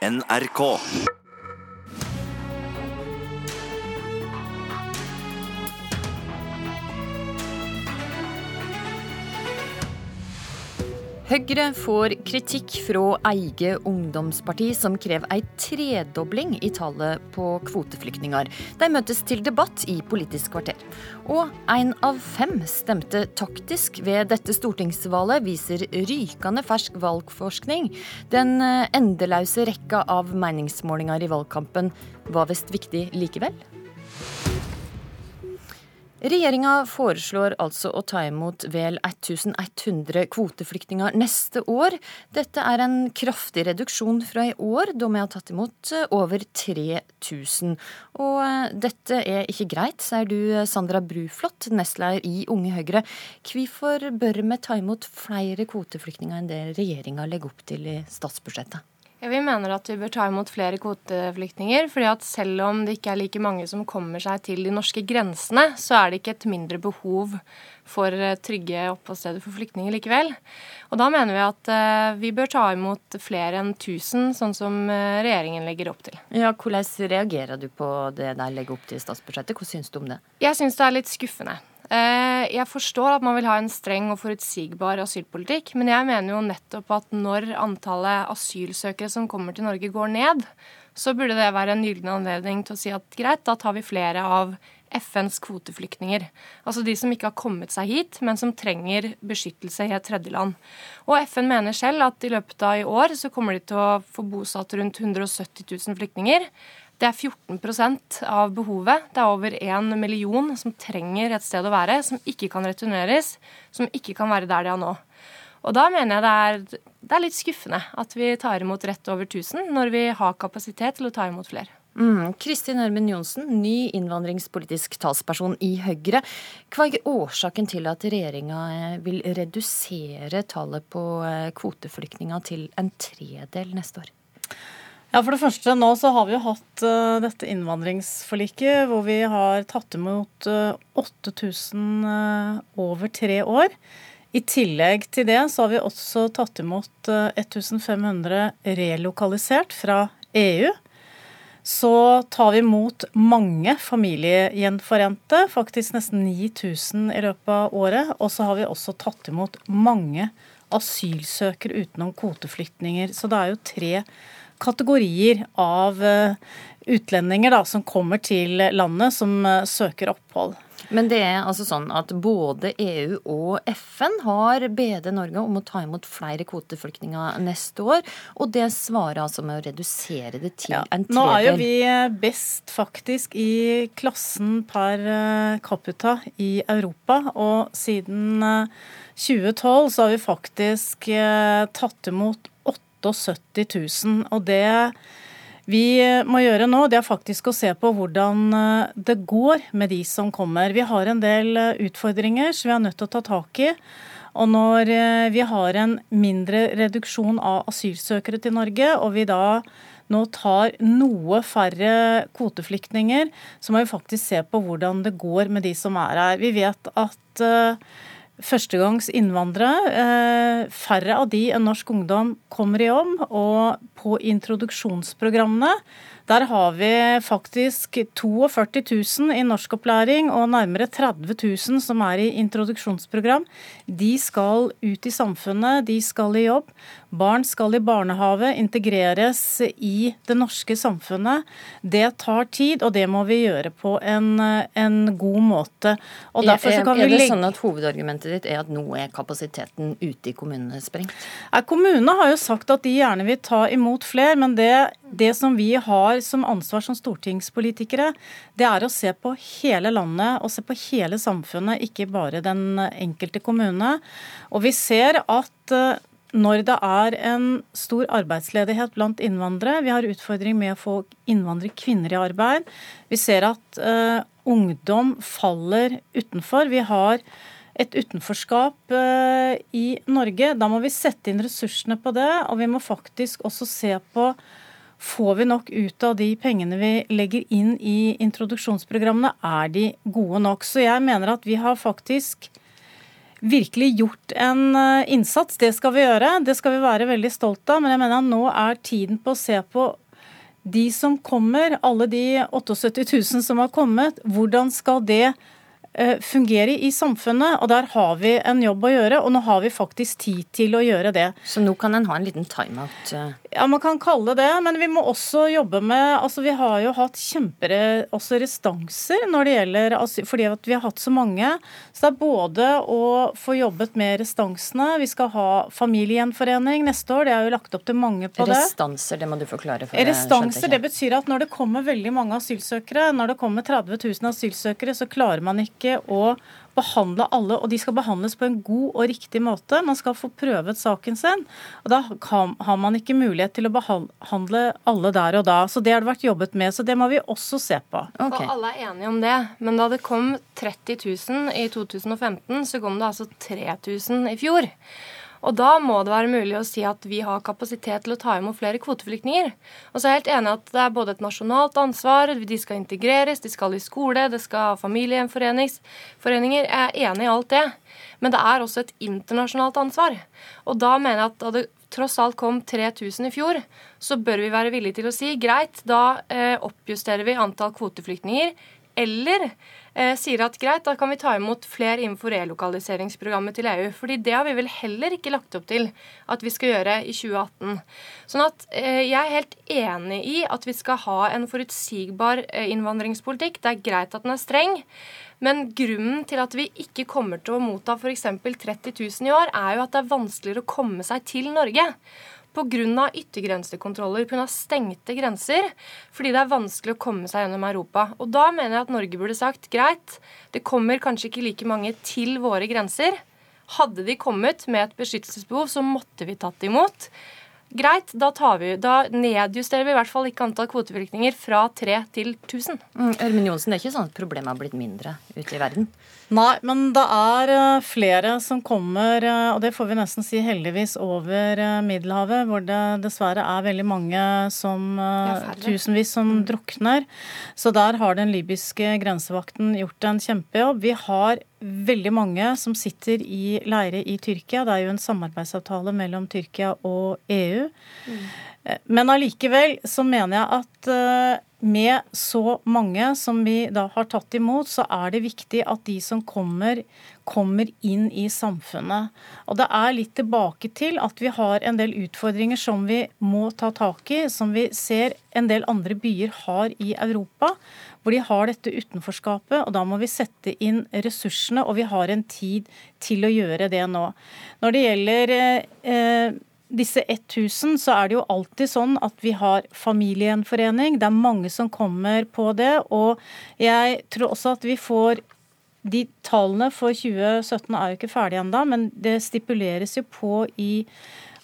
NRK. Høyre får kritikk fra Eige ungdomsparti, som krever ei tredobling i tallet på kvoteflyktninger. De møtes til debatt i Politisk kvarter. Og én av fem stemte taktisk ved dette stortingsvalget, viser rykende fersk valgforskning. Den endeløse rekka av meningsmålinger i valgkampen var visst viktig likevel? Regjeringa foreslår altså å ta imot vel 1100 kvoteflyktninger neste år. Dette er en kraftig reduksjon fra i år, da vi har tatt imot over 3000. Og eh, dette er ikke greit, sier du Sandra Bruflot, nestleder i Unge Høyre. Hvorfor bør vi ta imot flere kvoteflyktninger enn det regjeringa legger opp til i statsbudsjettet? Vi mener at vi bør ta imot flere kvoteflyktninger. fordi at selv om det ikke er like mange som kommer seg til de norske grensene, så er det ikke et mindre behov for eh, trygge oppholdssteder for flyktninger likevel. Og da mener vi at uh, vi bør ta imot flere enn 1000, sånn som uh, regjeringen legger opp til. Ja, Hvordan reagerer du på det de legger opp til i statsbudsjettet? Hva syns du om det? Jeg syns det er litt skuffende. Eh, jeg forstår at man vil ha en streng og forutsigbar asylpolitikk, men jeg mener jo nettopp at når antallet asylsøkere som kommer til Norge går ned, så burde det være en gyllen anledning til å si at greit, da tar vi flere av FNs kvoteflyktninger. Altså de som ikke har kommet seg hit, men som trenger beskyttelse i et tredjeland. Og FN mener selv at i løpet av i år så kommer de til å få bosatt rundt 170 000 flyktninger. Det er 14% av behovet. Det er over én million som trenger et sted å være, som ikke kan returneres, som ikke kan være der de er nå. Og da mener jeg det er, det er litt skuffende at vi tar imot rett over 1000, når vi har kapasitet til å ta imot flere. Mm. Kristin Ørmen Johnsen, ny innvandringspolitisk talsperson i Høyre. Hva er årsaken til at regjeringa vil redusere tallet på eh, kvoteflyktninger til en tredel neste år? Ja, For det første, nå så har vi jo hatt uh, dette innvandringsforliket hvor vi har tatt imot uh, 8000 uh, over tre år. I tillegg til det så har vi også tatt imot 1500 relokalisert fra EU. Så tar vi imot mange familiegjenforente, faktisk nesten 9000 i løpet av året. Og så har vi også tatt imot mange asylsøkere utenom kvoteflyktninger. Så det er jo tre kategorier av eh, utlendinger da, som kommer til landet som eh, søker opphold. Men det er altså sånn at både EU og FN har bedt Norge om å ta imot flere kvoteflyktninger neste år, og det svarer altså med å redusere det til ja, en tredel. Nå er jo vi eh, best faktisk i klassen per capita i Europa, og siden 2012 så har vi faktisk tatt imot 78 000. Og det vi må gjøre nå, det er faktisk å se på hvordan eh, det går med de som kommer. Vi har en del eh, utfordringer som vi er nødt til å ta tak i. Og når eh, vi har en mindre reduksjon av asylsøkere til Norge, og vi da nå tar noe færre kvoteflyktninger, så må vi faktisk se på hvordan det går med de som er her. Vi vet at førstegangs innvandrere. Eh, færre av de enn norsk ungdom kommer i jobb. Og på introduksjonsprogrammene der har vi faktisk 42 000 i norskopplæring og nærmere 30 000 som er i introduksjonsprogram. De skal ut i samfunnet, de skal i jobb. Barn skal i barnehage, integreres i det norske samfunnet. Det tar tid, og det må vi gjøre på en, en god måte. Og er, er det sånn at Hovedargumentet ditt er at nå er kapasiteten ute i kommunene sprengt? Kommunene har jo sagt at de gjerne vil ta imot flere, men det, det som vi har som ansvar som stortingspolitikere, det er å se på hele landet og se på hele samfunnet, ikke bare den enkelte kommune. Og vi ser at eh, når det er en stor arbeidsledighet blant innvandrere, vi har utfordring med å få innvandrerkvinner i arbeid, vi ser at uh, ungdom faller utenfor. Vi har et utenforskap uh, i Norge. Da må vi sette inn ressursene på det, og vi må faktisk også se på Får vi nok ut av de pengene vi legger inn i introduksjonsprogrammene? Er de gode nok? Så jeg mener at vi har faktisk virkelig gjort en eh, innsats. Det skal vi gjøre. Det skal vi være veldig stolt av. Men jeg mener at nå er tiden på å se på de som kommer, alle de 78 000 som har kommet. Hvordan skal det Eh, fungere i samfunnet. Og der har vi en jobb å gjøre, og nå har vi faktisk tid til å gjøre det. Så nå kan en ha en liten timeout? Ja, man kan kalle det men vi må også jobbe med Altså, vi har jo hatt kjempere også restanser når det gjelder Fordi at vi har hatt så mange. Så det er både å få jobbet med restansene, vi skal ha familiegjenforening neste år, det er jo lagt opp til mange på det. Restanser, det må du forklare for Restanser, det betyr at når det kommer veldig mange asylsøkere, når det kommer 30 000 asylsøkere, så klarer man ikke å behandle alle, og de skal behandles på en god og riktig måte. Man skal få prøvet saken sin. og Da har man ikke mulighet til å behandle alle der og da. Så Det har det vært jobbet med, så det må vi også se på. Okay. Og Alle er enige om det, men da det kom 30 000 i 2015, så kom det altså 3000 i fjor. Og da må det være mulig å si at vi har kapasitet til å ta imot flere kvoteflyktninger. Og så er jeg helt enig at det er både et nasjonalt ansvar, de skal integreres, de skal i skole, det skal ha familieforeninger. Jeg er enig i alt det. Men det er også et internasjonalt ansvar. Og da mener jeg at da det tross alt kom 3000 i fjor, så bør vi være villige til å si greit, da eh, oppjusterer vi antall kvoteflyktninger. Eller eh, sier at greit, da kan vi ta imot flere innenfor relokaliseringsprogrammet til EU. fordi det har vi vel heller ikke lagt opp til at vi skal gjøre i 2018. Sånn at eh, jeg er helt enig i at vi skal ha en forutsigbar eh, innvandringspolitikk. Det er greit at den er streng. Men grunnen til at vi ikke kommer til å motta f.eks. 30 000 i år, er jo at det er vanskeligere å komme seg til Norge pga. yttergrensekontroller, pga. stengte grenser, fordi det er vanskelig å komme seg gjennom Europa. Og Da mener jeg at Norge burde sagt greit, det kommer kanskje ikke like mange til våre grenser. Hadde de kommet med et beskyttelsesbehov, så måtte vi tatt imot. Greit, da, vi, da, nedjusterer vi i hvert fall ikke antall kvoteflyktninger fra 3 til 1000. Mm, Ørmen Johnsen, det er ikke sånn at problemet har blitt mindre ute i verden? Nei, men det er eh, flere som kommer, eh, og det får vi nesten si heldigvis, over eh, Middelhavet, hvor det dessverre er veldig mange som Tusenvis som mm. drukner. Så der har den libyske grensevakten gjort en kjempejobb. Vi har veldig mange som sitter i leire i Tyrkia. Det er jo en samarbeidsavtale mellom Tyrkia og EU. Mm. Men allikevel så mener jeg at eh, med så mange som vi da har tatt imot, så er det viktig at de som kommer, kommer inn i samfunnet. Og det er litt tilbake til at vi har en del utfordringer som vi må ta tak i, som vi ser en del andre byer har i Europa hvor de har dette utenforskapet. og Da må vi sette inn ressursene, og vi har en tid til å gjøre det nå. Når det gjelder eh, disse 1000, så er det jo alltid sånn at vi har familiegjenforening. Det er mange som kommer på det. Og jeg tror også at vi får de tallene for 2017 er jo ikke ferdige ennå, men det stipuleres jo på i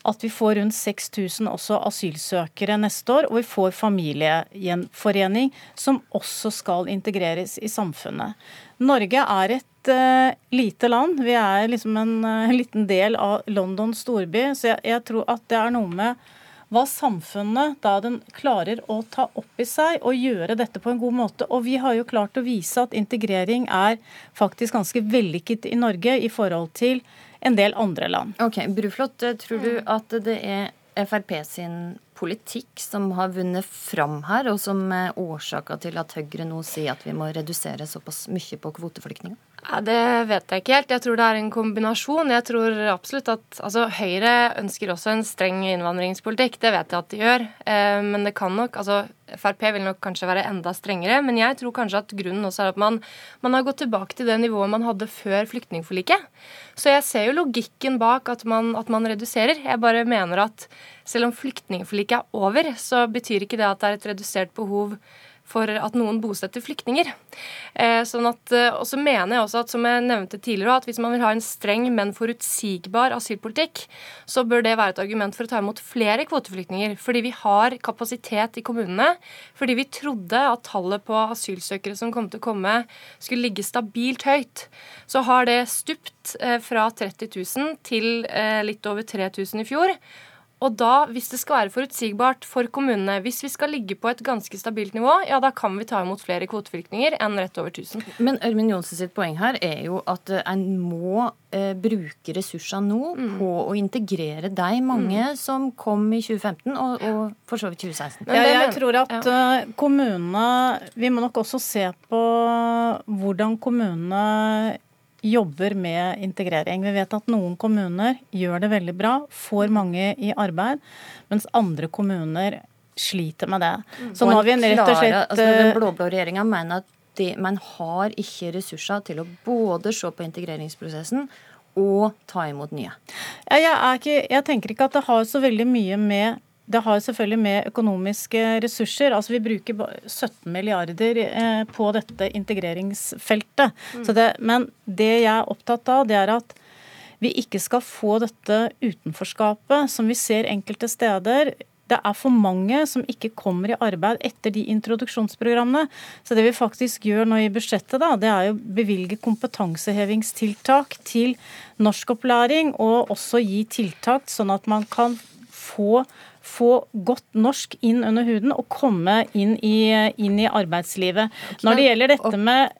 at vi får rundt 6000 også asylsøkere neste år, og vi får familiegjenforening som også skal integreres i samfunnet. Norge er et uh, lite land. Vi er liksom en uh, liten del av Londons storby, så jeg, jeg tror at det er noe med hva samfunnet da den klarer å ta opp i seg og gjøre dette på en god måte. Og vi har jo klart å vise at integrering er faktisk ganske vellykket i Norge i forhold til en del andre land. Ok, Bruflot, eh, tror du at det er Frp sin politikk som har vunnet fram her, og som er årsaka til at Høyre nå sier at vi må redusere såpass mye på kvoteflyktninger? Ja, det vet jeg ikke helt. Jeg tror det er en kombinasjon. Jeg tror absolutt at altså, Høyre ønsker også en streng innvandringspolitikk. Det vet jeg at de gjør. Eh, men det kan nok altså, Frp vil nok kanskje være enda strengere. Men jeg tror kanskje at grunnen også er at man, man har gått tilbake til det nivået man hadde før flyktningforliket. Så jeg ser jo logikken bak at man, at man reduserer. Jeg bare mener at selv om flyktningforliket er over, så betyr ikke det at det er et redusert behov for at noen bosetter flyktninger. Eh, sånn at, eh, og så mener jeg også at som jeg nevnte tidligere, at hvis man vil ha en streng, men forutsigbar asylpolitikk, så bør det være et argument for å ta imot flere kvoteflyktninger. Fordi vi har kapasitet i kommunene. Fordi vi trodde at tallet på asylsøkere som kom til å komme, skulle ligge stabilt høyt. Så har det stupt eh, fra 30 000 til litt over 3000 i fjor. Og da, hvis det skal være forutsigbart for kommunene, hvis vi skal ligge på et ganske stabilt nivå, ja, da kan vi ta imot flere kvoteflyktninger enn rett over 1000. Men Ørmin Johnsen sitt poeng her er jo at eh, en må eh, bruke ressurser nå mm. på å integrere de mange mm. som kom i 2015 og, og for så vidt 2016. Ja, jeg tror at ja. Eh, kommunene Vi må nok også se på hvordan kommunene jobber med integrering. Vi vet at noen kommuner gjør det veldig bra, får mange i arbeid, mens andre kommuner sliter med det. Så nå har vi en rett og slett altså, Den eh, blå-blå regjeringa mener at de, man har ikke ressurser til å både se på integreringsprosessen og ta imot nye. Jeg, ikke, jeg tenker ikke at det har så veldig mye med det har selvfølgelig med økonomiske ressurser. Altså Vi bruker 17 milliarder eh, på dette integreringsfeltet. Mm. Det, men det jeg er opptatt av, det er at vi ikke skal få dette utenforskapet som vi ser enkelte steder. Det er for mange som ikke kommer i arbeid etter de introduksjonsprogrammene. Så det vi faktisk gjør nå i budsjettet, da, det er å bevilge kompetansehevingstiltak til norskopplæring, og også gi tiltak sånn at man kan få få godt norsk inn under huden og komme inn i, inn i arbeidslivet. Når det gjelder dette med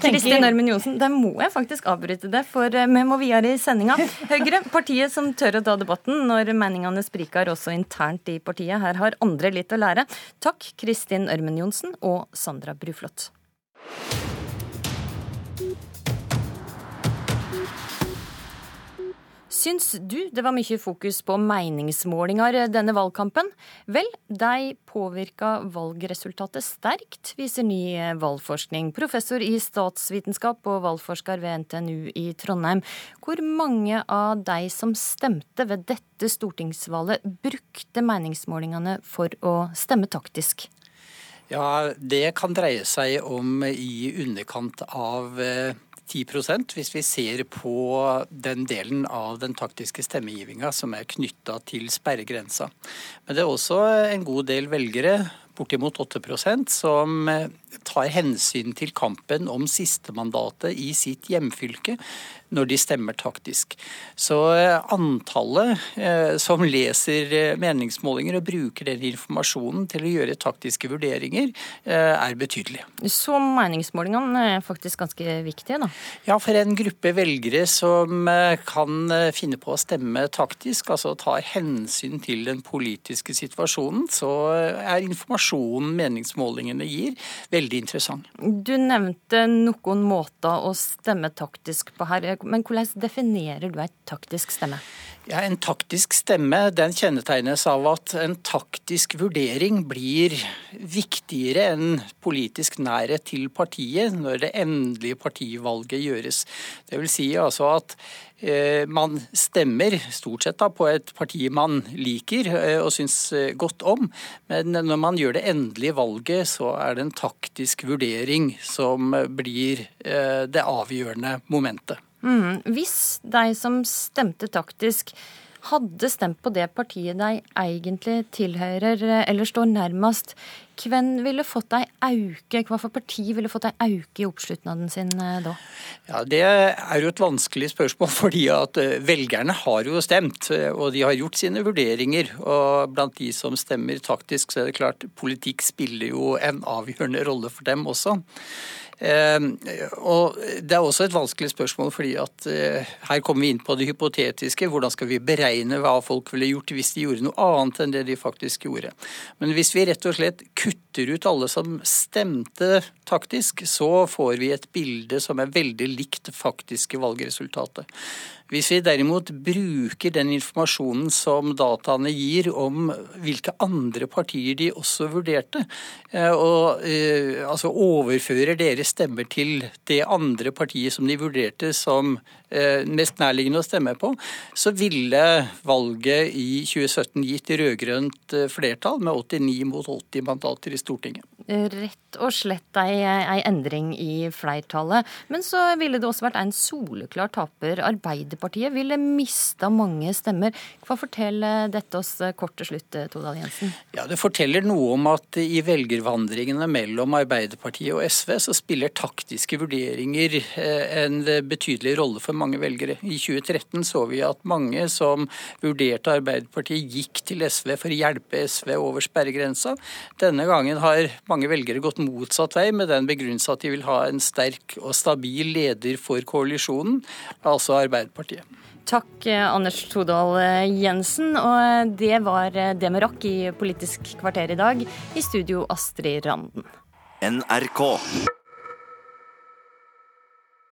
Kristin Ørmen Johnsen, der må jeg faktisk avbryte det, for vi må videre i sendinga. Høyre, partiet som tør å ta debatten når meningene spriker også internt i partiet. Her har andre litt å lære. Takk, Kristin Ørmen Johnsen og Sandra Bruflot. Syns du det var mye fokus på meningsmålinger denne valgkampen? Vel, de påvirka valgresultatet sterkt, viser ny valgforskning. Professor i statsvitenskap og valgforsker ved NTNU i Trondheim. Hvor mange av de som stemte ved dette stortingsvalget, brukte meningsmålingene for å stemme taktisk? Ja, det kan dreie seg om i underkant av eh, 10% hvis vi ser på den delen av den taktiske stemmegivinga som er knytta til sperregrensa. Men det er også en god del velgere, bortimot 8% som tar hensyn til kampen om sistemandatet i sitt hjemfylke når de stemmer taktisk. Så eh, antallet eh, som leser eh, meningsmålinger og bruker den informasjonen til å gjøre taktiske vurderinger, er betydelig. Så meningsmålingene er faktisk ganske viktige, da? Ja, for en gruppe velgere som kan finne på å stemme taktisk, altså tar hensyn til den politiske situasjonen, så er informasjonen meningsmålingene gir, veldig interessant. Du nevnte noen måter å stemme taktisk på her. Men hvordan definerer du ei taktisk stemme? Ja, En taktisk stemme den kjennetegnes av at en taktisk vurdering blir viktigere enn politisk nærhet til partiet når det endelige partivalget gjøres. Det vil si altså at eh, man stemmer stort sett da på et parti man liker eh, og syns eh, godt om, men når man gjør det endelige valget, så er det en taktisk vurdering som blir det avgjørende momentet. Mm. Hvis de som stemte taktisk, hadde stemt på det partiet de egentlig tilhører eller står nærmest, hvem ville fått ei auke, hva for parti ville fått ei auke i oppslutnaden sin eh, da? Ja, Det er jo et vanskelig spørsmål, fordi at eh, velgerne har jo stemt. Eh, og de har gjort sine vurderinger. Og blant de som stemmer taktisk, så er det klart politikk spiller jo en avgjørende rolle for dem også. Og Det er også et vanskelig spørsmål, fordi at her kommer vi inn på det hypotetiske. Hvordan skal vi beregne hva folk ville gjort hvis de gjorde noe annet enn det de faktisk gjorde. Men hvis vi rett og slett kutt kutter ut alle som stemte taktisk, så får vi et bilde som er veldig likt faktiske valgresultatet. Hvis vi derimot bruker den informasjonen som dataene gir om hvilke andre partier de også vurderte, eh, og eh, altså overfører deres stemmer til det andre partiet som de vurderte som eh, mest nærliggende å stemme på, så ville valget i 2017 gitt rød-grønt flertall med 89 mot 80 mandater i Stortinget. Stortinget rett og slett ei, ei, endring i flertallet. Men så ville det også vært en soleklar taper. Arbeiderpartiet ville mista mange stemmer. Hva forteller dette oss kort til slutt, Todal Jensen? Ja, Det forteller noe om at i velgervandringene mellom Arbeiderpartiet og SV så spiller taktiske vurderinger eh, en betydelig rolle for mange velgere. I 2013 så vi at mange som vurderte Arbeiderpartiet, gikk til SV for å hjelpe SV over sperregrensa. Denne gangen har mange velgere gått motsatt vei, med den begrunnelse at de vil ha en sterk og stabil leder for koalisjonen, altså Arbeiderpartiet. Takk, Anders Todal Jensen. Og det var det vi rakk i Politisk kvarter i dag. I studio Astrid Randen. NRK.